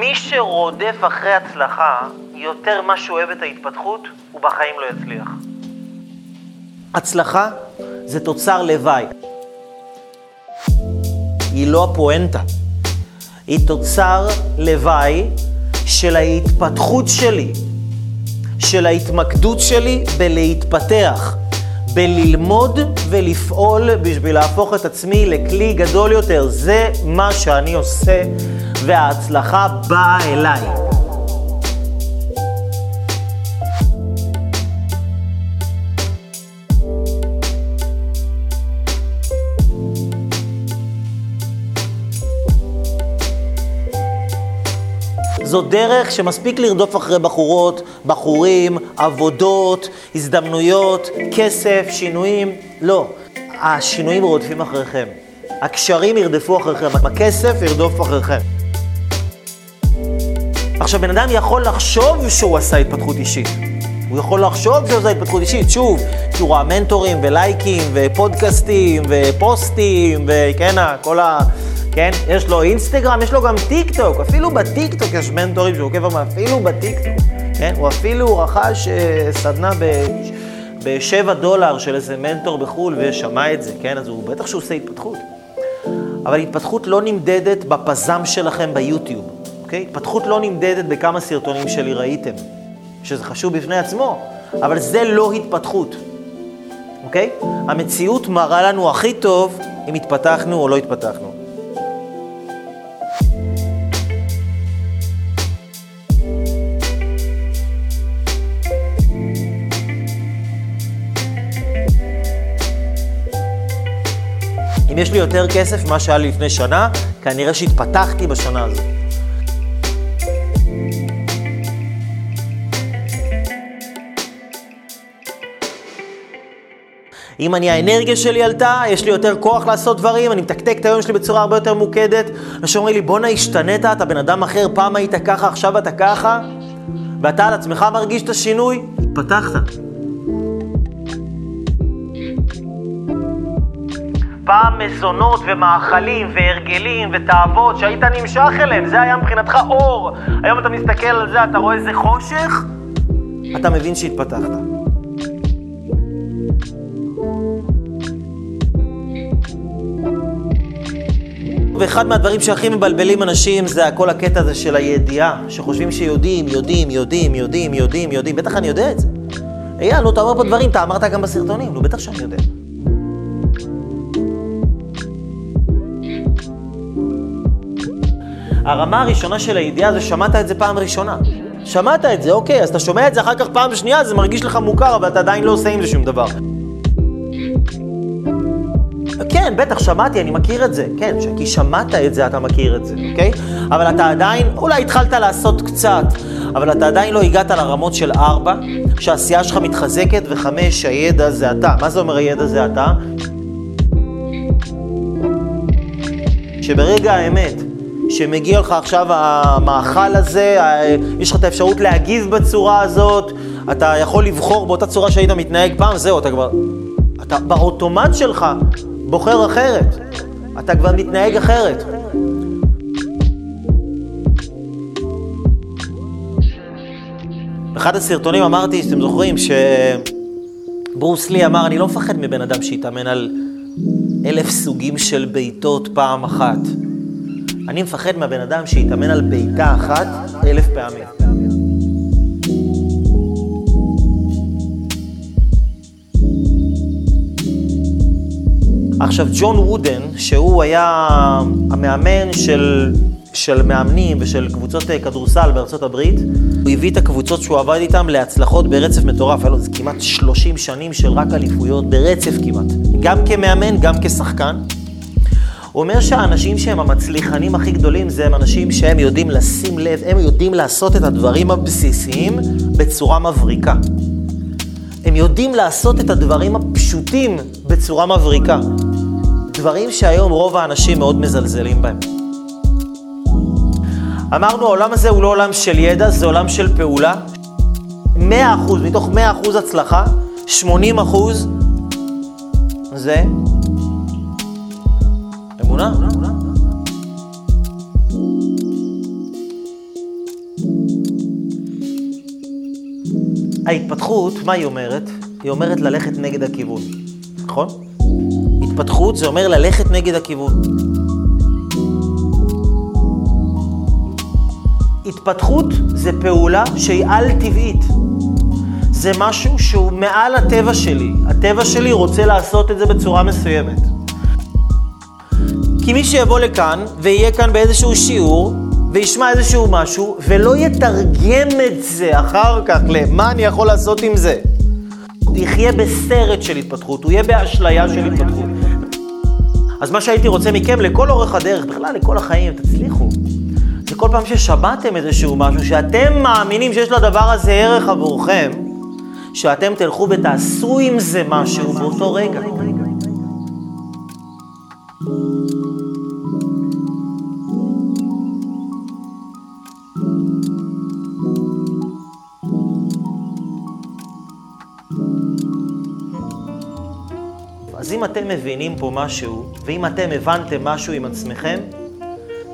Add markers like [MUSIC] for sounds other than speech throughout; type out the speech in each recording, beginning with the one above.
מי שרודף אחרי הצלחה יותר ממה שהוא אוהב את ההתפתחות, הוא בחיים לא יצליח. הצלחה זה תוצר לוואי. היא לא הפואנטה. היא תוצר לוואי של ההתפתחות שלי, של ההתמקדות שלי בלהתפתח, בללמוד ולפעול בשביל להפוך את עצמי לכלי גדול יותר. זה מה שאני עושה, וההצלחה באה אליי. זו דרך שמספיק לרדוף אחרי בחורות, בחורים, עבודות, הזדמנויות, כסף, שינויים. לא, השינויים רודפים אחריכם. הקשרים ירדפו אחריכם, הכסף ירדוף אחריכם. עכשיו, בן אדם יכול לחשוב שהוא עשה התפתחות אישית. הוא יכול לחשוב שהוא עשה התפתחות אישית, שוב, כי הוא רואה מנטורים ולייקים ופודקאסטים ופוסטים וכן, כל ה... כן? יש לו אינסטגרם, יש לו גם טיק טוק, אפילו בטיק טוק יש מנטורים שהוא עוקב אפילו בטיק טוק, כן? הוא אפילו רכש אה, סדנה ב... בשבע דולר של איזה מנטור בחו"ל ושמע את זה, כן? אז הוא בטח שהוא עושה התפתחות. אבל התפתחות לא נמדדת בפזם שלכם ביוטיוב, אוקיי? התפתחות לא נמדדת בכמה סרטונים שלי ראיתם, שזה חשוב בפני עצמו, אבל זה לא התפתחות, אוקיי? המציאות מראה לנו הכי טוב אם התפתחנו או לא התפתחנו. אם יש לי יותר כסף ממה שהיה לי לפני שנה, כנראה שהתפתחתי בשנה הזו. אם אני, האנרגיה שלי עלתה, יש לי יותר כוח לעשות דברים, אני מתקתק את היום שלי בצורה הרבה יותר מוקדת. אנשים אומרים לי, בואנה, השתנית, אתה בן אדם אחר, פעם היית ככה, עכשיו אתה ככה, ואתה על עצמך מרגיש את השינוי, התפתחת. פעם מזונות ומאכלים והרגלים ותאוות שהיית נמשך אליהם, זה היה מבחינתך אור. היום אתה מסתכל על זה, אתה רואה איזה חושך, אתה מבין שהתפתחת. ואחד מהדברים שהכי מבלבלים אנשים זה כל הקטע הזה של הידיעה, שחושבים שיודעים, יודעים, יודעים, יודעים, יודעים, יודעים, בטח אני יודע את זה. אייל, נו, אתה אומר פה דברים, אתה אמרת גם בסרטונים, נו, בטח שאני יודע. הרמה הראשונה של הידיעה זה שמעת את זה פעם ראשונה. שמעת את זה, אוקיי, אז אתה שומע את זה אחר כך פעם שנייה, זה מרגיש לך מוכר, אבל אתה עדיין לא עושה עם זה שום דבר. כן, בטח, שמעתי, אני מכיר את זה. כן, כי שמעת את זה, אתה מכיר את זה, אוקיי? אבל אתה עדיין, אולי התחלת לעשות קצת, אבל אתה עדיין לא הגעת לרמות של ארבע, שהעשייה שלך מתחזקת, וחמש, הידע זה אתה. מה זה אומר הידע זה אתה? שברגע האמת, שמגיע לך עכשיו המאכל הזה, יש לך את האפשרות להגיב בצורה הזאת, אתה יכול לבחור באותה צורה שהיית מתנהג פעם, זהו, אתה כבר... אתה באוטומט שלך בוחר אחרת. אתה כבר מתנהג אחרת. באחד הסרטונים אמרתי, שאתם זוכרים, שברוס לי אמר, אני לא מפחד מבן אדם שיתאמן על אלף סוגים של בעיטות פעם אחת. אני מפחד מהבן אדם שיתאמן על בעיטה אחת אלף פעמים. עכשיו, ג'ון וודן, שהוא היה המאמן של, של מאמנים ושל קבוצות אה, כדורסל בארצות הברית, הוא הביא את הקבוצות שהוא עבד איתן להצלחות ברצף מטורף. היה לו כמעט 30 שנים של רק אליפויות, ברצף כמעט. גם כמאמן, גם כשחקן. אומר שהאנשים שהם המצליחנים הכי גדולים זה הם אנשים שהם יודעים לשים לב, הם יודעים לעשות את הדברים הבסיסיים בצורה מבריקה. הם יודעים לעשות את הדברים הפשוטים בצורה מבריקה. דברים שהיום רוב האנשים מאוד מזלזלים בהם. אמרנו, העולם הזה הוא לא עולם של ידע, זה עולם של פעולה. 100%, מתוך 100% הצלחה, 80% זה תמונה? ההתפתחות, מה היא אומרת? היא אומרת ללכת נגד הכיוון, נכון? התפתחות זה אומר ללכת נגד הכיוון. התפתחות זה פעולה שהיא על-טבעית. זה משהו שהוא מעל הטבע שלי. הטבע שלי רוצה לעשות את זה בצורה מסוימת. כי מי שיבוא לכאן ויהיה כאן באיזשהו שיעור וישמע איזשהו משהו ולא יתרגם את זה אחר כך למה אני יכול לעשות עם זה. הוא יחיה בסרט של התפתחות, הוא יהיה באשליה של התפתחות. אז מה שהייתי רוצה מכם לכל אורך הדרך, בכלל לכל החיים, תצליחו. זה כל פעם ששמעתם איזשהו משהו שאתם מאמינים שיש לדבר הזה ערך עבורכם, שאתם תלכו ותעשו עם זה משהו באותו רגע. אז אתם מבינים פה משהו, ואם אתם הבנתם משהו עם עצמכם,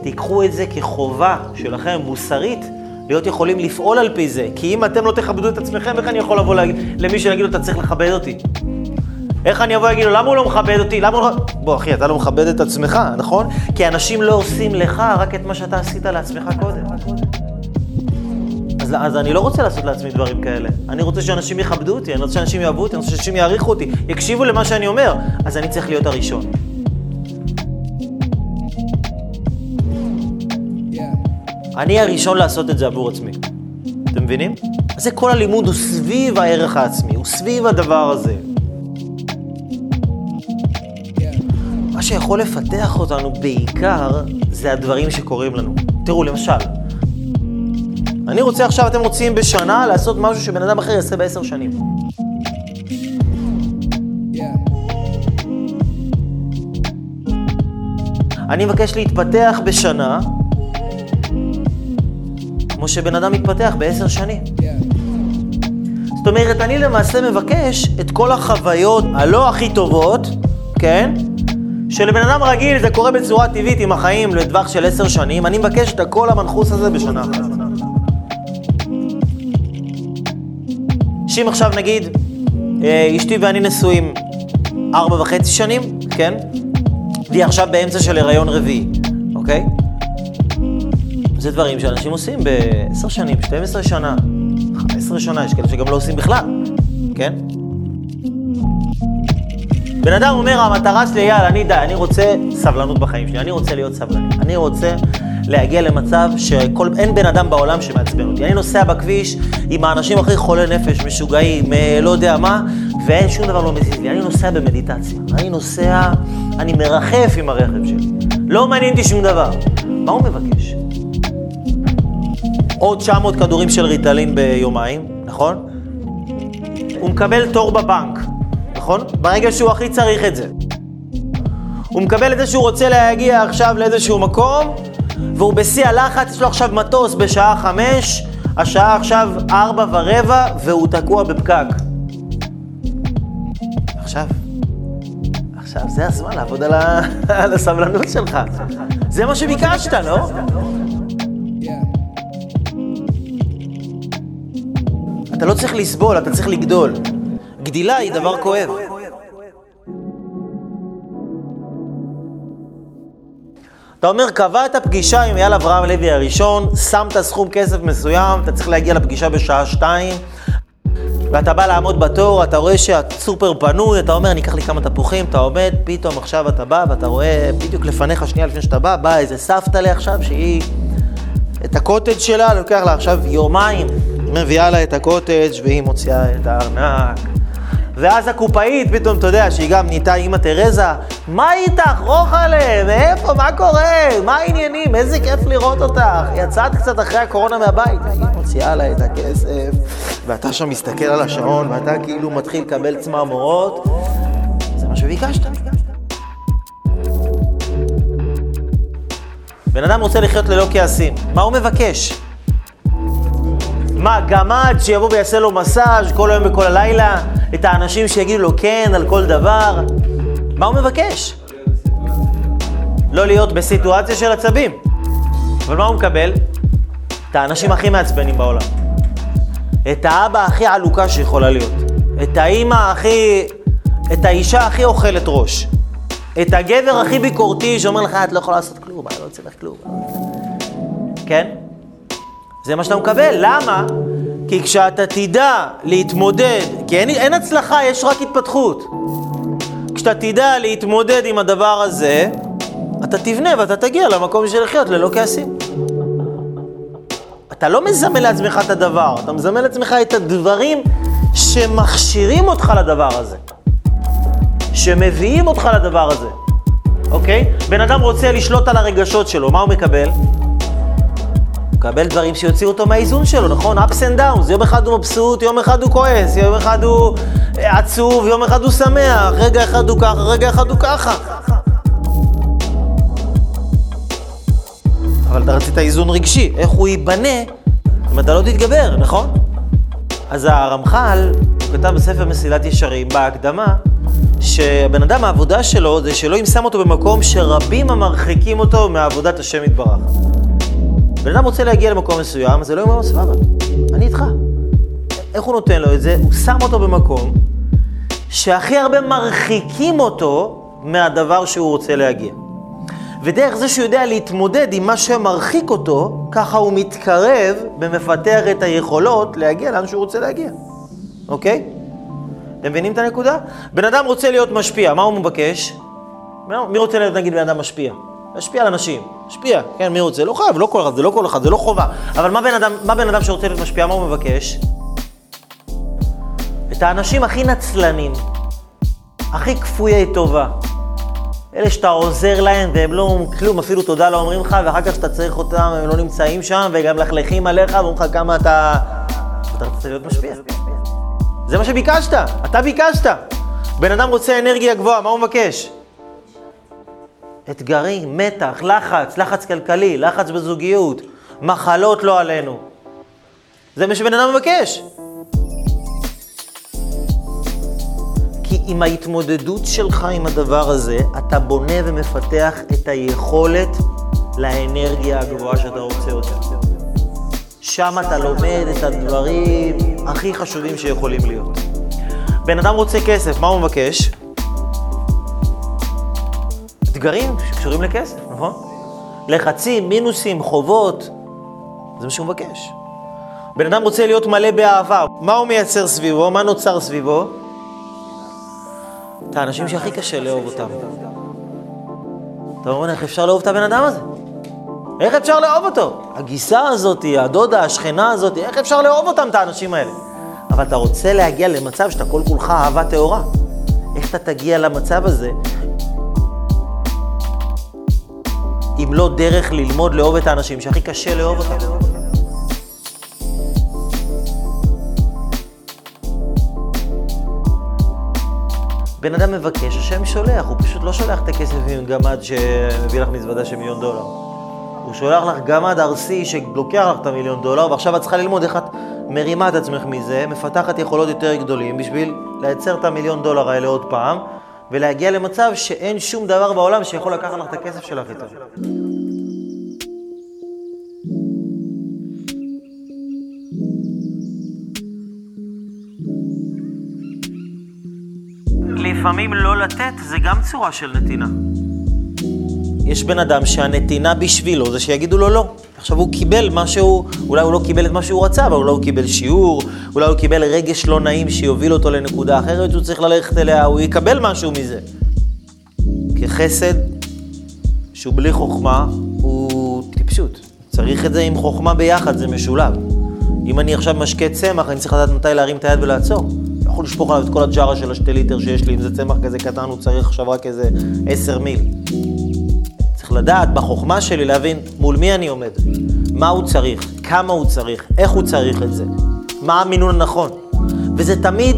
תיקחו את זה כחובה שלכם, מוסרית, להיות יכולים לפעול על פי זה. כי אם אתם לא תכבדו את עצמכם, איך אני יכול לבוא למי שיגיד לו, אתה צריך לכבד אותי? איך אני אבוא ואגיד לו, למה הוא לא מכבד אותי? למה הוא לא... בוא, אחי, אתה לא מכבד את עצמך, נכון? כי אנשים לא עושים לך רק את מה שאתה עשית לעצמך קודם. אז, אז אני לא רוצה לעשות לעצמי דברים כאלה. אני רוצה שאנשים יכבדו אותי, אני רוצה שאנשים יאהבו אותי, אני רוצה שאנשים יעריכו אותי, יקשיבו למה שאני אומר. אז אני צריך להיות הראשון. אני הראשון לעשות את זה עבור עצמי. אתם מבינים? אז זה כל הלימוד הוא סביב הערך העצמי, הוא סביב הדבר הזה. מה שיכול לפתח אותנו בעיקר זה הדברים שקורים לנו. תראו, למשל, אני רוצה עכשיו, אתם רוצים בשנה לעשות משהו שבן אדם אחר יעשה בעשר שנים. אני מבקש להתפתח בשנה כמו שבן אדם מתפתח בעשר שנים. זאת אומרת, אני למעשה מבקש את כל החוויות הלא הכי טובות, כן? שלבן אדם רגיל זה קורה בצורה טבעית עם החיים לטווח של עשר שנים, אני מבקש את הכל המנחוס הזה בשנה אחת. שאם עכשיו נגיד, אה, אשתי ואני נשואים ארבע וחצי שנים, כן? והיא עכשיו באמצע של הריון רביעי, אוקיי? זה דברים שאנשים עושים ב-10 שנים, 12 שנה, 15 שנה, יש כאלה שגם לא עושים בכלל, כן? בן אדם אומר, המטרה שלי, יאללה, אני די, אני רוצה סבלנות בחיים שלי, אני רוצה להיות סבלני. אני רוצה להגיע למצב שאין בן אדם בעולם שמעצבן אותי. אני נוסע בכביש עם האנשים הכי חולי נפש, משוגעים, אה, לא יודע מה, ואין שום דבר לא מזיז לי. אני נוסע במדיטציה. אני נוסע, אני מרחף עם הרכב שלי. לא מעניין אותי שום דבר. מה הוא מבקש? עוד 900 כדורים של ריטלין ביומיים, נכון? הוא מקבל תור בבנק, נכון? ברגע שהוא הכי צריך את זה. הוא מקבל את זה שהוא רוצה להגיע עכשיו לאיזשהו מקום, והוא בשיא הלחץ, יש לו עכשיו מטוס בשעה חמש, השעה עכשיו ארבע ורבע, והוא תקוע בפקק. עכשיו, עכשיו זה הזמן לעבוד על, ה... [LAUGHS] על הסבלנות שלך. זה מה שביקשת, לא? אתה לא צריך לסבול, אתה צריך לגדול. גדילה היא דבר כואב. אתה אומר, קבעת פגישה עם אייל אברהם לוי הראשון, שמת סכום כסף מסוים, אתה צריך להגיע לפגישה בשעה שתיים, ואתה בא לעמוד בתור, אתה רואה שהסופר פנוי, אתה אומר, אני אקח לי כמה תפוחים, אתה עומד, פתאום עכשיו אתה בא, ואתה רואה בדיוק לפניך, שנייה לפני שאתה בא, באה איזה סבתא לי עכשיו, שהיא... את הקוטג' שלה, לוקח לה עכשיו יומיים, מביאה לה את הקוטג' והיא מוציאה את הארנק. ואז הקופאית, פתאום, אתה יודע, שהיא גם נהייתה אימא תרזה, מה איתך? רוחלה, מאיפה? מה קורה? מה העניינים? איזה כיף לראות אותך. יצאת קצת אחרי הקורונה מהבית. היא מוציאה לה את הכסף, ואתה שם מסתכל על השעון, ואתה כאילו מתחיל לקבל צמרמורות. זה מה שביקשת. בן אדם רוצה לחיות ללא כעסים, מה הוא מבקש? מה, גמד שיבוא ויעשה לו מסאז' כל היום וכל הלילה? את האנשים שיגידו לו כן על כל דבר? מה הוא מבקש? לא להיות בסיטואציה של עצבים. אבל מה הוא מקבל? את האנשים הכי מעצבנים בעולם. את האבא הכי עלוקה שיכולה להיות. את האימא הכי... את האישה הכי אוכלת ראש. את הגבר הכי ביקורתי שאומר לך, את לא יכולה לעשות כלום, אני לא רוצה לך כלום. כן? זה מה שאתה מקבל. למה? כי כשאתה תדע להתמודד, כי אין, אין הצלחה, יש רק התפתחות. כשאתה תדע להתמודד עם הדבר הזה, אתה תבנה ואתה תגיע למקום של לחיות ללא כעסים. אתה לא מזמן לעצמך את הדבר, אתה מזמן לעצמך את הדברים שמכשירים אותך לדבר הזה. שמביאים אותך לדבר הזה, אוקיי? בן אדם רוצה לשלוט על הרגשות שלו, מה הוא מקבל? מקבל דברים שיוציאו אותו מהאיזון שלו, נכון? ups and downs, יום אחד הוא מבסוט, יום אחד הוא כועס, יום אחד הוא עצוב, יום אחד הוא שמח, רגע אחד הוא ככה, רגע אחד הוא ככה. אבל אתה רצית איזון רגשי, איך הוא ייבנה אם אתה לא תתגבר, נכון? אז הרמח"ל, הוא כתב בספר מסילת ישרים, בהקדמה, שבן אדם, העבודה שלו זה שאלוהים שם אותו במקום שרבים המרחיקים אותו מעבודת השם יתברך. בן אדם רוצה להגיע למקום מסוים, אז אלוהים אומר, סבבה, אני איתך. איך הוא נותן לו את זה? הוא שם אותו במקום שהכי הרבה מרחיקים אותו מהדבר שהוא רוצה להגיע. ודרך זה שהוא יודע להתמודד עם מה שמרחיק אותו, ככה הוא מתקרב ומפתח את היכולות להגיע לאן שהוא רוצה להגיע, אוקיי? אתם מבינים את הנקודה? בן אדם רוצה להיות משפיע, מה הוא מבקש? מי רוצה להיות נגיד בן אדם משפיע? להשפיע על אנשים, משפיע, כן, מי רוצה? לא חייב, לא כל אחד, זה לא כל אחד, זה לא חובה. אבל מה בן אדם, מה בן אדם שרוצה להיות משפיע, מה הוא מבקש? את האנשים הכי נצלנים, הכי כפויי טובה. אלה שאתה עוזר להם והם לא כלום, אפילו תודה לא אומרים לך, ואחר כך כשאתה צריך אותם הם לא נמצאים שם, וגם מלכלכים עליך ואומרים לך כמה אתה... אתה רוצה להיות משפיע. זה מה שביקשת, אתה ביקשת. בן אדם רוצה אנרגיה גבוהה, מה הוא מבקש? אתגרים, מתח, לחץ, לחץ כלכלי, לחץ בזוגיות, מחלות לא עלינו. זה מה שבן אדם מבקש. כי עם ההתמודדות שלך עם הדבר הזה, אתה בונה ומפתח את היכולת לאנרגיה הגבוהה שאתה רוצה אותה. שם אתה לומד את הדברים הכי חשובים שיכולים להיות. בן אדם רוצה כסף, מה הוא מבקש? אתגרים שקשורים לכסף, נכון? לחצים, מינוסים, חובות, זה מה שהוא מבקש. בן אדם רוצה להיות מלא באהבה, מה הוא מייצר סביבו? מה נוצר סביבו? את האנשים שהכי קשה לאהוב אותם. אתה אומר, איך אפשר לאהוב את הבן אדם הזה? איך אפשר לאהוב אותו? הגיסה הזאת, הדודה, השכנה הזאת, איך אפשר לאהוב אותם, את האנשים האלה? אבל אתה רוצה להגיע למצב שאתה כל כולך אהבה טהורה. איך אתה תגיע למצב הזה אם לא דרך ללמוד לאהוב את האנשים שהכי קשה לאהוב אותם? בן אדם מבקש, השם שולח, הוא פשוט לא שולח את הכסף עם גמד שמביא לך מזוודה של מיליון דולר. הוא שולח לך גמד ארסי שלוקח לך את המיליון דולר, ועכשיו את צריכה ללמוד איך את מרימה את עצמך מזה, מפתחת יכולות יותר גדולים בשביל לייצר את המיליון דולר האלה עוד פעם, ולהגיע למצב שאין שום דבר בעולם שיכול לקחת לך את הכסף שלך איתו. לפעמים לא לתת זה גם צורה של נתינה. יש בן אדם שהנתינה בשבילו זה שיגידו לו לא. עכשיו הוא קיבל משהו, אולי הוא לא קיבל את מה שהוא רצה, אבל אולי הוא קיבל שיעור, אולי הוא קיבל רגש לא נעים שיוביל אותו לנקודה אחרת שהוא צריך ללכת אליה, הוא יקבל משהו מזה. כחסד שהוא בלי חוכמה הוא טיפשות. צריך את זה עם חוכמה ביחד, זה משולב. אם אני עכשיו משקה צמח, אני צריך לדעת מתי להרים את היד ולעצור. לא יכול לשפוך עליו את כל הג'ארה של השתי ליטר שיש לי, אם זה צמח כזה קטן, הוא צריך עכשיו רק איזה עשר מיל. לדעת בחוכמה שלי להבין מול מי אני עומד, מה הוא צריך, כמה הוא צריך, איך הוא צריך את זה, מה המינון הנכון. וזה תמיד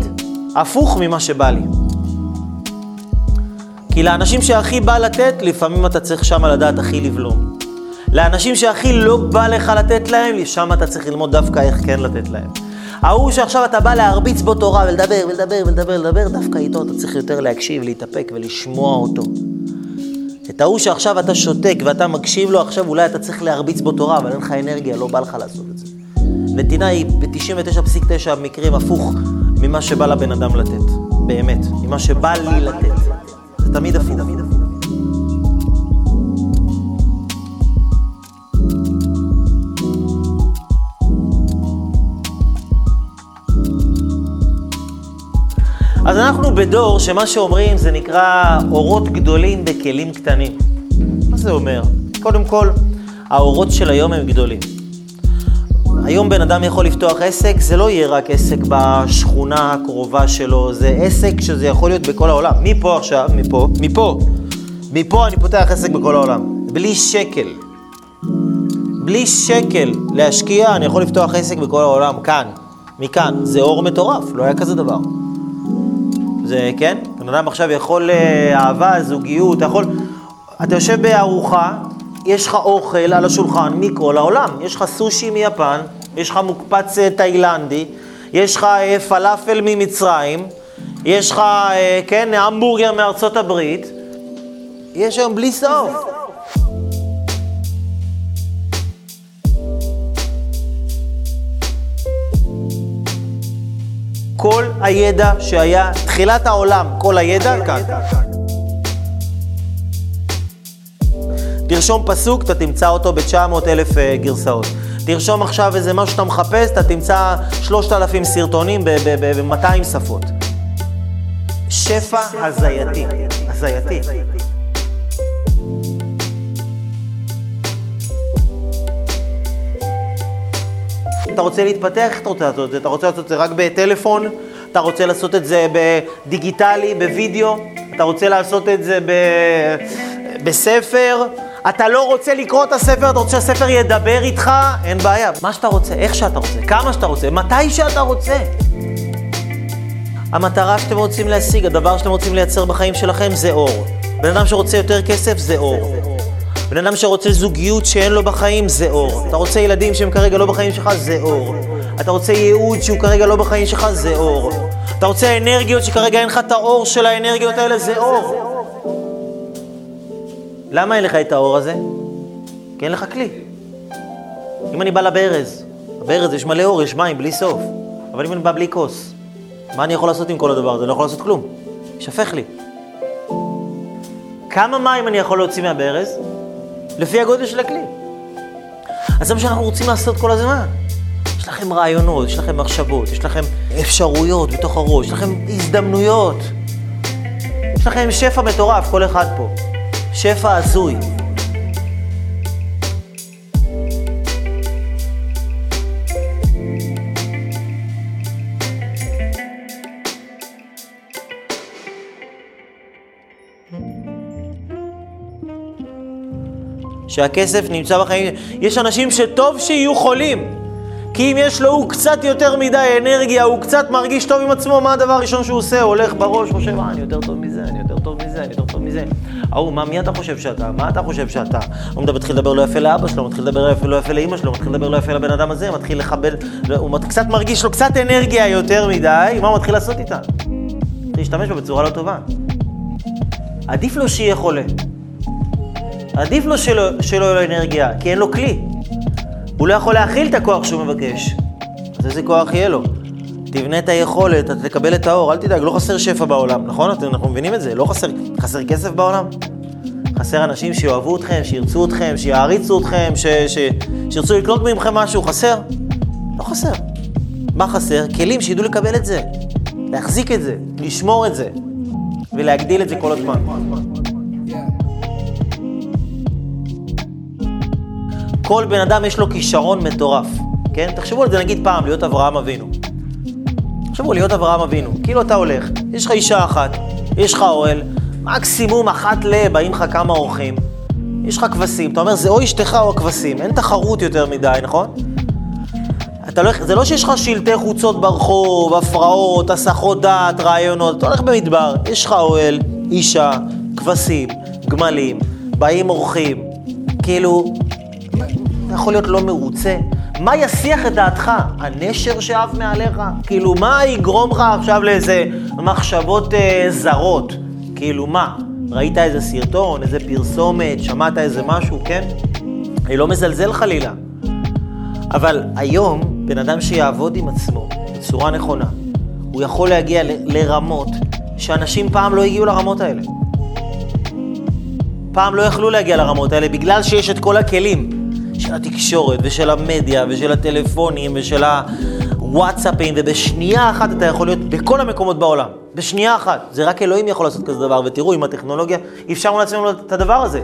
הפוך ממה שבא לי. כי לאנשים שהכי בא לתת, לפעמים אתה צריך שמה לדעת הכי לבלום. לאנשים שהכי לא בא לך לתת להם, שם אתה צריך ללמוד דווקא איך כן לתת להם. ההוא שעכשיו אתה בא להרביץ בו תורה ולדבר ולדבר ולדבר ולדבר, דווקא איתו אתה צריך יותר להקשיב, להתאפק ולשמוע אותו. את ההוא שעכשיו אתה שותק ואתה מקשיב לו, עכשיו אולי אתה צריך להרביץ בו תורה, אבל אין לך אנרגיה, לא בא לך לעשות את זה. נתינה היא ב-99.9 מקרים הפוך ממה שבא לבן אדם לתת, באמת, ממה שבא לי לתת. זה תמיד הפוך. אז אנחנו בדור שמה שאומרים זה נקרא אורות גדולים בכלים קטנים. מה זה אומר? קודם כל, האורות של היום הם גדולים. היום בן אדם יכול לפתוח עסק, זה לא יהיה רק עסק בשכונה הקרובה שלו, זה עסק שזה יכול להיות בכל העולם. מפה עכשיו, מפה, מפה, מפה אני פותח עסק בכל העולם. בלי שקל. בלי שקל להשקיע, אני יכול לפתוח עסק בכל העולם, כאן, מכאן. זה אור מטורף, לא היה כזה דבר. זה, כן? בן אדם עכשיו יכול אה, אהבה, זוגיות, אתה יכול... אתה יושב בארוחה, יש לך אוכל על השולחן מכל העולם. יש לך סושי מיפן, יש לך מוקפץ אה, תאילנדי, יש לך אה, פלאפל ממצרים, יש לך, כן, המבורגר מארצות הברית. יש היום בלי סוף. כל הידע שהיה, תחילת העולם, כל הידע כאן. תרשום פסוק, אתה תמצא אותו ב-900 אלף אה, גרסאות. תרשום עכשיו איזה משהו שאתה מחפש, אתה תמצא 3,000 סרטונים ב-200 שפות. שפע הזייתי, הזייתי. אתה רוצה להתפתח, איך אתה רוצה לעשות את זה? אתה רוצה לעשות את זה רק בטלפון? אתה רוצה לעשות את זה בדיגיטלי, בווידאו? אתה רוצה לעשות את זה ב... בספר? אתה לא רוצה לקרוא את הספר, אתה רוצה שהספר ידבר איתך? אין בעיה. מה שאתה רוצה, איך שאתה רוצה, כמה שאתה רוצה, מתי שאתה רוצה. המטרה שאתם רוצים להשיג, הדבר שאתם רוצים לייצר בחיים שלכם זה אור. בן אדם שרוצה יותר כסף זה אור. בן אדם שרוצה זוגיות שאין לו בחיים, זה אור. אתה רוצה ילדים שהם כרגע לא בחיים שלך, זה אור. אתה רוצה ייעוד שהוא כרגע לא בחיים שלך, זה אור. אתה רוצה אנרגיות שכרגע אין לך את האור של האנרגיות האלה, זה אור. למה אין לך את האור הזה? כי אין לך כלי. אם אני בא לברז, בברז יש מלא אור, יש מים, בלי סוף. אבל אם אני בא בלי כוס, מה אני יכול לעשות עם כל הדבר הזה? אני לא יכול לעשות כלום. יישפך לי. כמה מים אני יכול להוציא מהברז? לפי הגודל של הכלי. אז זה מה שאנחנו רוצים לעשות כל הזמן. יש לכם רעיונות, יש לכם מחשבות, יש לכם אפשרויות בתוך הראש, יש לכם הזדמנויות. יש לכם שפע מטורף, כל אחד פה. שפע הזוי. שהכסף נמצא בחיים. יש אנשים שטוב שיהיו חולים. כי אם יש לו הוא קצת יותר מדי אנרגיה, הוא קצת מרגיש טוב עם עצמו, מה הדבר הראשון שהוא עושה? הוא הולך בראש, חושב, אה, אני יותר טוב מזה, אני יותר טוב מזה, אני יותר טוב מזה. ההוא, מה, מי אתה חושב שאתה? מה אתה חושב שאתה? הוא מתחיל לדבר לא יפה לאבא שלו, מתחיל לדבר לא לא יפה לאמא שלו, מתחיל לדבר לא יפה לבן אדם הזה, מתחיל לכבד, הוא קצת מרגיש לו קצת אנרגיה יותר מדי, מה הוא מתחיל לעשות איתה? להשתמש בה בצורה לא טובה. עדיף לו שיהיה חולה. עדיף לו שלא, שלא יהיה לו אנרגיה, כי אין לו כלי. הוא לא יכול להכיל את הכוח שהוא מבקש. אז איזה כוח יהיה לו? תבנה את היכולת, אתה תקבל את האור, אל תדאג, לא חסר שפע בעולם, נכון? אנחנו מבינים את זה, לא חסר, חסר כסף בעולם? חסר אנשים שיאהבו אתכם, שירצו אתכם, שיעריצו אתכם, ש, ש, שירצו לקנות ממכם משהו, חסר? לא חסר. מה חסר? כלים שידעו לקבל את זה, להחזיק את זה, לשמור את זה, ולהגדיל את זה כל הזמן. כל בן אדם יש לו כישרון מטורף, כן? תחשבו על זה נגיד פעם, להיות אברהם אבינו. תחשבו, להיות אברהם אבינו. כאילו אתה הולך, יש לך אישה אחת, יש לך אוהל, מקסימום אחת ל... באים לך כמה אורחים, יש לך כבשים, אתה אומר, זה או אשתך או הכבשים, אין תחרות יותר מדי, נכון? אתה הולך, זה לא שיש לך שלטי חוצות ברחוב, הפרעות, הסחות דעת, רעיונות, אתה הולך במדבר, יש לך אוהל, אישה, כבשים, גמלים, באים אורחים, כאילו, אתה יכול להיות לא מרוצה. מה יסיח את דעתך? הנשר שאב מעליך? כאילו, מה יגרום לך עכשיו לאיזה מחשבות אה, זרות? כאילו, מה? ראית איזה סרטון, איזה פרסומת, שמעת איזה משהו, כן? אני לא מזלזל חלילה. אבל היום, בן אדם שיעבוד עם עצמו בצורה נכונה, הוא יכול להגיע ל- לרמות שאנשים פעם לא הגיעו לרמות האלה. פעם לא יכלו להגיע לרמות האלה בגלל שיש את כל הכלים של התקשורת ושל המדיה ושל הטלפונים ושל הוואטסאפים, ובשנייה אחת אתה יכול להיות בכל המקומות בעולם. בשנייה אחת. זה רק אלוהים יכול לעשות כזה דבר, ותראו, עם הטכנולוגיה אפשרנו לעצמנו את הדבר הזה.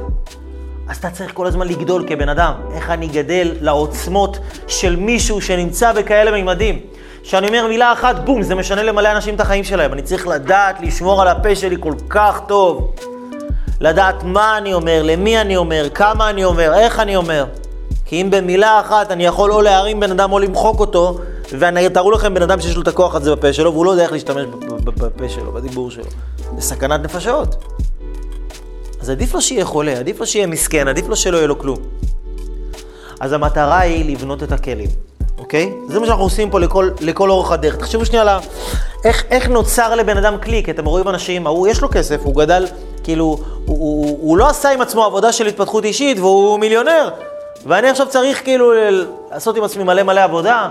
אז אתה צריך כל הזמן לגדול כבן אדם. איך אני גדל לעוצמות של מישהו שנמצא בכאלה מימדים. שאני אומר מילה אחת, בום, זה משנה למלא אנשים את החיים שלהם. אני צריך לדעת לשמור על הפה שלי כל כך טוב. לדעת מה אני אומר, למי אני אומר, כמה אני אומר, איך אני אומר. כי אם במילה אחת אני יכול או להרים בן אדם או למחוק אותו, ותארו לכם בן אדם שיש לו את הכוח הזה בפה שלו, והוא לא יודע איך להשתמש בפה שלו, בדיבור שלו. זה סכנת נפשות. אז עדיף לו שיהיה חולה, עדיף לו שיהיה מסכן, עדיף לו שלא יהיה לו כלום. אז המטרה היא לבנות את הכלים, אוקיי? זה מה שאנחנו עושים פה לכל, לכל אורך הדרך. תחשבו שנייה על איך, איך נוצר לבן אדם כלי, כי אתם רואים אנשים, ההוא יש לו כסף, הוא גדל, כאילו, הוא, הוא, הוא, הוא לא עשה עם עצמו עבודה של התפתחות אישית והוא מיליונר. ואני עכשיו צריך כאילו לעשות עם עצמי מלא מלא עבודה,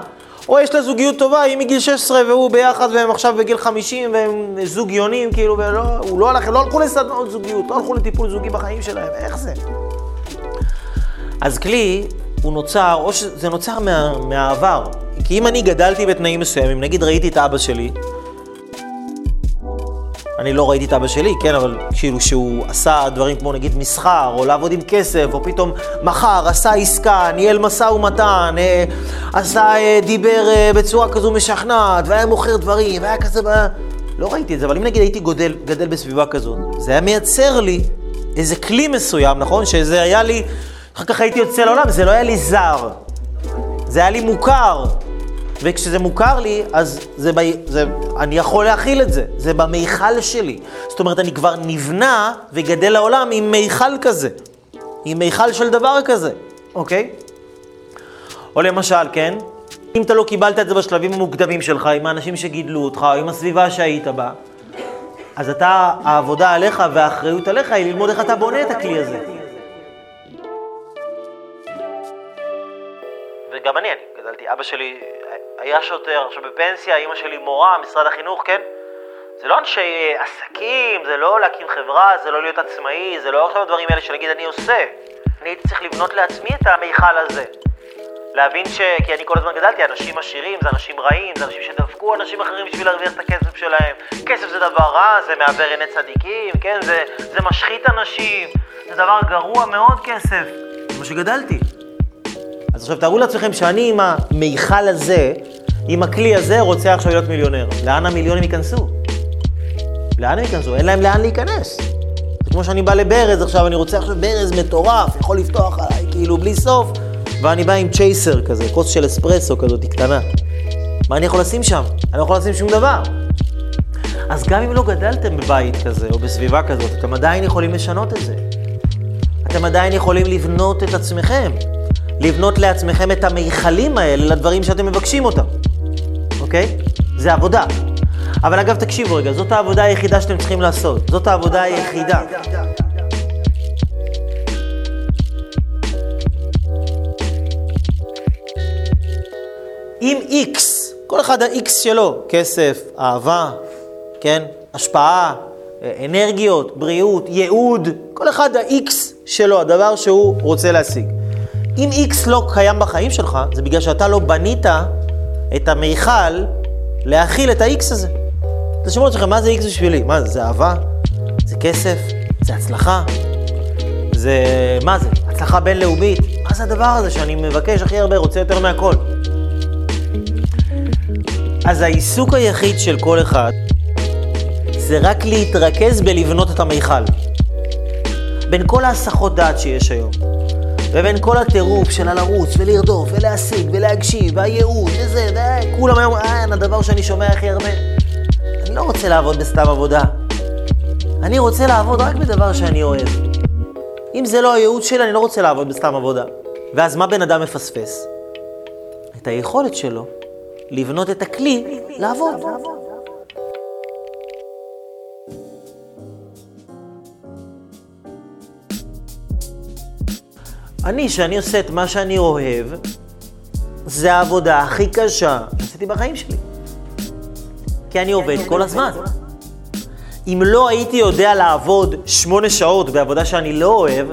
או יש לה זוגיות טובה, היא מגיל 16 והוא ביחד והם עכשיו בגיל 50 והם זוג יונים, כאילו, ולא, הוא לא הלך, לא הלכו לסדנות זוגיות, לא הלכו לטיפול זוגי בחיים שלהם, איך זה? אז כלי, הוא נוצר, או שזה נוצר מה, מהעבר. כי אם אני גדלתי בתנאים מסוימים, נגיד ראיתי את אבא שלי, אני לא ראיתי את אבא שלי, כן, אבל כאילו שהוא עשה דברים כמו נגיד מסחר, או לעבוד עם כסף, או פתאום מכר, עשה עסקה, ניהל משא ומתן, אה, עשה, אה, דיבר אה, בצורה כזו משכנעת, והיה מוכר דברים, והיה כזה... לא ראיתי את זה, אבל אם נגיד הייתי גודל, גדל בסביבה כזאת, זה היה מייצר לי איזה כלי מסוים, נכון? שזה היה לי, אחר כך הייתי יוצא לעולם, זה לא היה לי זר, זה היה לי מוכר. וכשזה מוכר לי, אז זה, ב... זה, אני יכול להכיל את זה, זה במיכל שלי. זאת אומרת, אני כבר נבנה וגדל לעולם עם מיכל כזה, עם מיכל של דבר כזה, אוקיי? או למשל, כן, אם אתה לא קיבלת את זה בשלבים המוקדמים שלך, עם האנשים שגידלו אותך, או עם הסביבה שהיית בה, אז אתה, העבודה עליך והאחריות עליך היא ללמוד איך אתה בונה את הכלי הזה. וגם אני, אני גדלתי, אבא שלי היה שוטר, עכשיו בפנסיה, אימא שלי מורה, משרד החינוך, כן? זה לא אנשי עסקים, זה לא להקים חברה, זה לא להיות עצמאי, זה לא עכשיו הדברים האלה שנגיד אני עושה. אני הייתי צריך לבנות לעצמי את המיכל הזה. להבין ש... כי אני כל הזמן גדלתי, אנשים עשירים זה אנשים רעים, זה אנשים שדפקו אנשים אחרים בשביל להרוויח את הכסף שלהם. כסף זה דבר רע, זה מעבר עיני צדיקים, כן? זה, זה משחית אנשים, זה דבר גרוע מאוד כסף. זה מה שגדלתי. אז עכשיו תארו לעצמכם שאני עם המיכל הזה, עם הכלי הזה, רוצה עכשיו להיות מיליונר. לאן המיליונים ייכנסו? לאן הם ייכנסו? אין להם לאן להיכנס. זה כמו שאני בא לברז עכשיו, אני רוצה עכשיו ברז מטורף, יכול לפתוח עליי כאילו בלי סוף, ואני בא עם צ'ייסר כזה, כוס של אספרסו כזאת קטנה. מה אני יכול לשים שם? אני לא יכול לשים שום דבר. אז גם אם לא גדלתם בבית כזה או בסביבה כזאת, אתם עדיין יכולים לשנות את זה. אתם עדיין יכולים לבנות את עצמכם. לבנות לעצמכם את המיכלים האלה לדברים שאתם מבקשים אותם, אוקיי? זה עבודה. אבל אגב, תקשיבו רגע, זאת העבודה היחידה שאתם צריכים לעשות. זאת העבודה היחידה. אם X, כל אחד ה-X שלו, כסף, אהבה, כן, השפעה, אנרגיות, בריאות, ייעוד, כל אחד ה-X שלו, הדבר שהוא רוצה להשיג. אם X לא קיים בחיים שלך, זה בגלל שאתה לא בנית את המיכל להכיל את ה-X הזה. תשמעו לעצמכם, מה זה X בשבילי? מה זה? זה אהבה? זה כסף? זה הצלחה? זה... מה זה? הצלחה בינלאומית? מה זה הדבר הזה שאני מבקש הכי הרבה, רוצה יותר מהכל? אז העיסוק היחיד של כל אחד זה רק להתרכז בלבנות את המיכל. בין כל ההסחות דעת שיש היום, ובין כל הטירוף של הלרוץ ולרדוף ולהשיג ולהגשיב והייעוד וזה, וכולם היום, אה, הדבר שאני שומע הכי הרבה. אני לא רוצה לעבוד בסתם עבודה. אני רוצה לעבוד רק בדבר שאני אוהב. אם זה לא הייעוד שלי, אני לא רוצה לעבוד בסתם עבודה. ואז מה בן אדם מפספס? את היכולת שלו לבנות את הכלי לעבוד. אני, שאני עושה את מה שאני אוהב, זה העבודה הכי קשה שעשיתי בחיים שלי. כי אני עובד כל הזמן. אם לא הייתי יודע לעבוד שמונה שעות בעבודה שאני לא אוהב,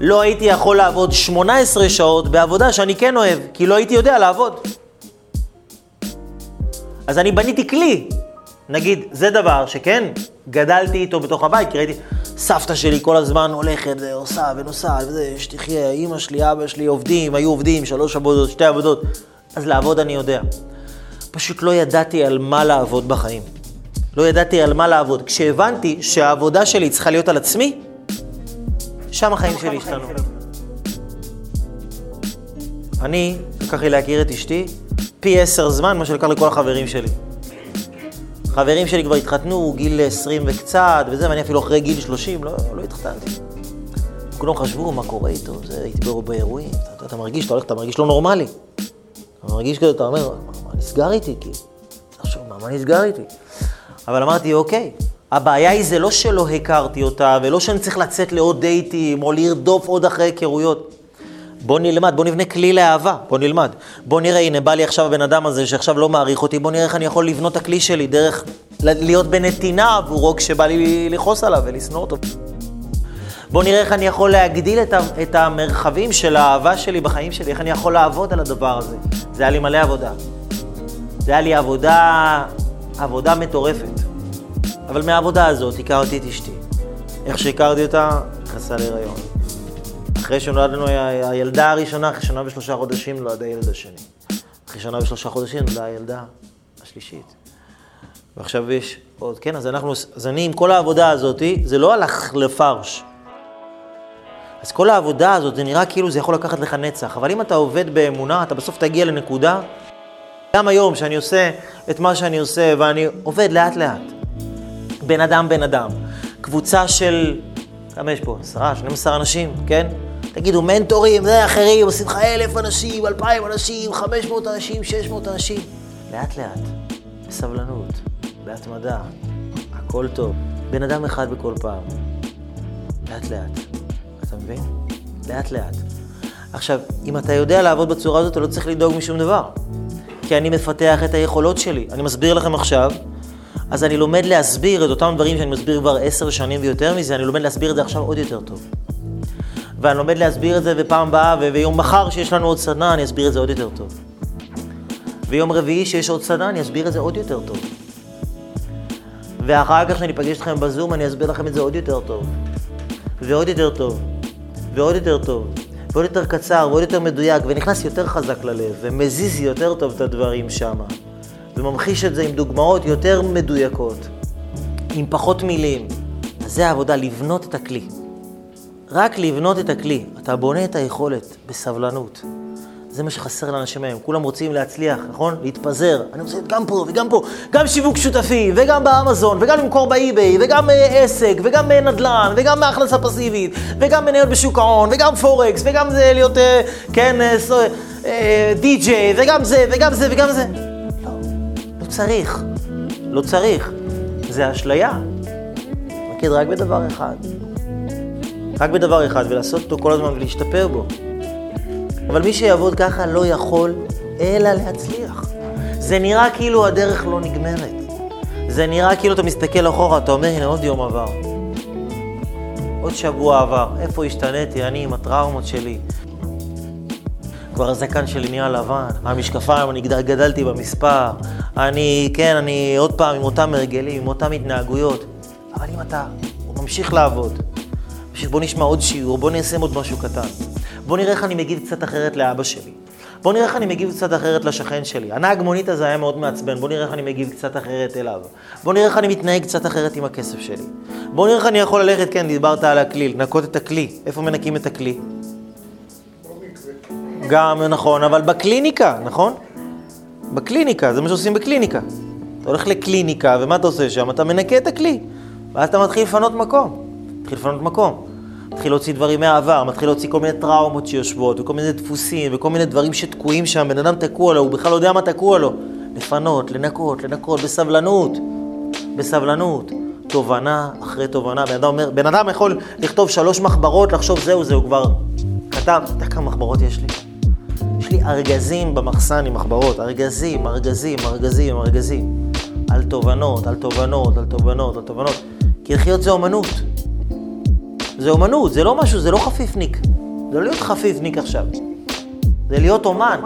לא הייתי יכול לעבוד 18 שעות בעבודה שאני כן אוהב, כי לא הייתי יודע לעבוד. אז אני בניתי כלי. נגיד, זה דבר שכן, גדלתי איתו בתוך הבית, כי ראיתי, סבתא שלי כל הזמן הולכת ועושה ונוסעת וזה, שתחיה, אימא שלי, אבא שלי עובדים, היו עובדים, שלוש עבודות, שתי עבודות. אז לעבוד אני יודע. פשוט לא ידעתי על מה לעבוד בחיים. לא ידעתי על מה לעבוד. כשהבנתי שהעבודה שלי צריכה להיות על עצמי, שם החיים שלי השתנו. אני, לקח לי להכיר את אשתי, פי עשר זמן מה שלקח לכל החברים שלי. חברים שלי כבר התחתנו, גיל 20 וקצת, וזה, ואני אפילו אחרי גיל 30 לא, לא התחתנתי. כולם חשבו, מה קורה איתו, זה, הייתי באירועים, אתה, אתה מרגיש, אתה הולך, אתה מרגיש לא נורמלי. אתה מרגיש כזה, אתה אומר, מה, מה נסגר איתי? כאילו, תחשוב, מה, מה נסגר איתי? אבל אמרתי, אוקיי, הבעיה היא זה לא שלא הכרתי אותה, ולא שאני צריך לצאת לעוד דייטים, או לרדוף עוד אחרי היכרויות. בוא נלמד, בוא נבנה כלי לאהבה, בוא נלמד. בוא נראה, הנה, בא לי עכשיו הבן אדם הזה שעכשיו לא מעריך אותי, בוא נראה איך אני יכול לבנות את הכלי שלי דרך להיות בנתינה עבורו כשבא לי לכעוס עליו ולשנוא אותו. בוא נראה איך אני יכול להגדיל את, את המרחבים של האהבה שלי בחיים שלי, איך אני יכול לעבוד על הדבר הזה. זה היה לי מלא עבודה. זה היה לי עבודה, עבודה מטורפת. אבל מהעבודה הזאת הכרתי את אשתי. איך שהכרתי אותה, נכנסה להיריון. אחרי שנולד לנו הילדה הראשונה, אחרי שנה ושלושה חודשים נולד הילד השני. אחרי שנה ושלושה חודשים נולדה הילדה השלישית. ועכשיו יש עוד, כן, אז אנחנו, אז אני עם כל העבודה הזאת, זה לא הלך לפרש. אז כל העבודה הזאת, זה נראה כאילו זה יכול לקחת לך נצח, אבל אם אתה עובד באמונה, אתה בסוף תגיע לנקודה, גם היום שאני עושה את מה שאני עושה, ואני עובד לאט לאט, בן אדם בן אדם, קבוצה של, כמה יש פה? עשרה, 12 אנשים, כן? תגידו, מנטורים, זה אחרים, עושים לך אלף אנשים, אלפיים אנשים, חמש מאות אנשים, שש מאות אנשים. לאט לאט, בסבלנות, בהתמדה, הכל טוב. בן אדם אחד בכל פעם. לאט לאט. אתה מבין? לאט לאט. עכשיו, אם אתה יודע לעבוד בצורה הזאת, אתה לא צריך לדאוג משום דבר. כי אני מפתח את היכולות שלי. אני מסביר לכם עכשיו, אז אני לומד להסביר את אותם דברים שאני מסביר כבר עשר שנים ויותר מזה, אני לומד להסביר את זה עכשיו עוד יותר טוב. ואני לומד להסביר את זה בפעם הבאה, ויום מחר שיש לנו עוד סדנה, אני אסביר את זה עוד יותר טוב. ויום רביעי שיש עוד סדנה, אני אסביר את זה עוד יותר טוב. ואחר כך כשאני אפגש אתכם בזום, אני אסביר לכם את זה עוד יותר טוב. ועוד יותר טוב. ועוד יותר טוב. ועוד יותר קצר, ועוד יותר מדויק, ונכנס יותר חזק ללב, ומזיז יותר טוב את הדברים שם. וממחיש את זה עם דוגמאות יותר מדויקות, עם פחות מילים. אז זה העבודה, לבנות את הכלי. רק לבנות את הכלי. אתה בונה את היכולת בסבלנות. זה מה שחסר לאנשים היום. כולם רוצים להצליח, נכון? להתפזר. אני רוצה גם פה וגם פה. גם שיווק שותפי, וגם באמזון, וגם למכור באי-ביי, וגם אה, עסק, וגם אה, נדל"ן, וגם הכנסה פסיבית, וגם מניות בשוק ההון, וגם פורקס, וגם זה להיות, אה, כן, אה, אה, די-ג'יי, וגם זה, וגם זה, וגם זה. לא, לא צריך. לא צריך. זה אשליה. מתמקד רק בדבר אחד. רק בדבר אחד, ולעשות אותו כל הזמן ולהשתפר בו. אבל מי שיעבוד ככה לא יכול אלא להצליח. זה נראה כאילו הדרך לא נגמרת. זה נראה כאילו אתה מסתכל אחורה, אתה אומר, הנה עוד יום עבר. עוד שבוע עבר. איפה השתניתי? אני עם הטראומות שלי. כבר הזקן שלי נהיה לבן, המשקפיים, אני גדלתי במספר. אני, כן, אני עוד פעם עם אותם הרגלים, עם אותם התנהגויות. אבל אם אתה ממשיך לעבוד, בוא נשמע עוד שיעור, בוא ניישם עוד משהו קטן. בוא נראה איך אני מגיב קצת אחרת לאבא שלי. בוא נראה איך אני מגיב קצת אחרת לשכן שלי. הנהג מונית הזה היה מאוד מעצבן, בוא נראה איך אני מגיב קצת אחרת אליו. בוא נראה איך אני מתנהג קצת אחרת עם הכסף שלי. בוא נראה איך אני יכול ללכת, כן, דיברת על הכלי, לנקות את הכלי. איפה מנקים את הכלי? גם נכון, אבל בקליניקה, נכון? בקליניקה, זה מה שעושים בקליניקה. אתה הולך לקליניקה, ומה אתה עושה שם? אתה מנקה את הכלי. ואז אתה מתחיל לפנות מקום. מתחיל לפנות מקום. מתחיל להוציא דברים מהעבר, מתחיל להוציא כל מיני טראומות שיושבות, וכל מיני דפוסים, וכל מיני דברים שתקועים שם, בן אדם תקוע לו, הוא בכלל לא יודע מה תקוע לו. לפנות, לנקות, לנקות, בסבלנות, בסבלנות. תובנה אחרי תובנה. בן אדם אומר, בן אדם יכול לכתוב שלוש מחברות, לחשוב זהו, זהו, כבר כתב. אתה יודע כמה מחברות יש לי? יש לי ארגזים במחסן עם מחברות, ארגזים, ארגזים, ארגזים, ארגזים. על תובנות, על תובנות, על תובנות, על תובנות. כי לחיות זה אומנות. זה אומנות, זה לא משהו, זה לא חפיפניק. זה לא להיות חפיפניק עכשיו. זה להיות אומן.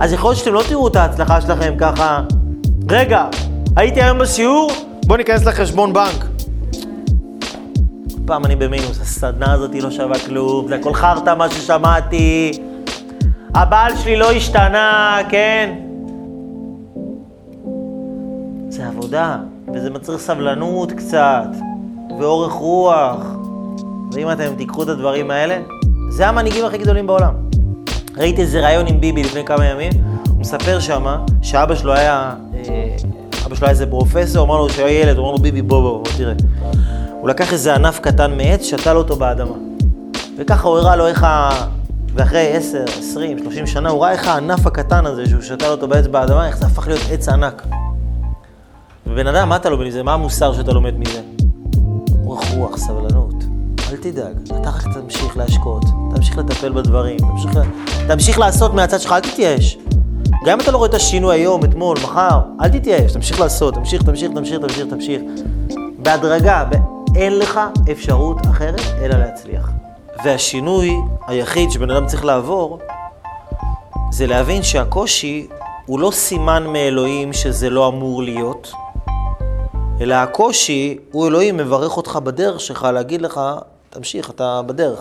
אז יכול להיות שאתם לא תראו את ההצלחה שלכם ככה, רגע, הייתי היום בשיעור, בוא ניכנס לחשבון בנק. פעם אני במינוס, הסדנה הזאת לא שווה כלום, זה הכל חרטא מה ששמעתי, הבעל שלי לא השתנה, כן? זה עבודה, וזה מצריך סבלנות קצת, ואורך רוח. ואם אתם תיקחו את הדברים האלה, זה המנהיגים הכי גדולים בעולם. ראיתי איזה ראיון עם ביבי לפני כמה ימים, הוא מספר שמה שאבא שלו היה, אה, אבא שלו היה איזה פרופסור, אמר לו שהוא היה ילד, הוא אמר לו ביבי בוא בוא, בוא תראה. הוא לקח איזה ענף קטן מעץ, שתל אותו באדמה. וככה הוא הראה לו איך ה... ואחרי 10, 20, 30 שנה, הוא ראה איך הענף הקטן הזה, שהוא שתל אותו בעץ באדמה, איך זה הפך להיות עץ ענק. ובן אדם, מה אתה לומד מזה? מה המוסר שאתה לומד מזה? אורך רוח, סבלנות. אל תדאג, אתה רק תמשיך להשקות, תמשיך לטפל בדברים, תמשיך, תמשיך לעשות מהצד שלך, אל תתייאש. גם אם אתה לא רואה את השינוי היום, אתמול, מחר, אל תתייאש, תמשיך לעשות, תמשיך, תמשיך, תמשיך, תמשיך, תמשיך. בהדרגה, אין לך אפשרות אחרת אלא להצליח. והשינוי היחיד שבן אדם צריך לעבור, זה להבין שהקושי הוא לא סימן מאלוהים שזה לא אמור להיות, אלא הקושי הוא אלוהים מברך אותך בדרך שלך להגיד לך, תמשיך, אתה בדרך.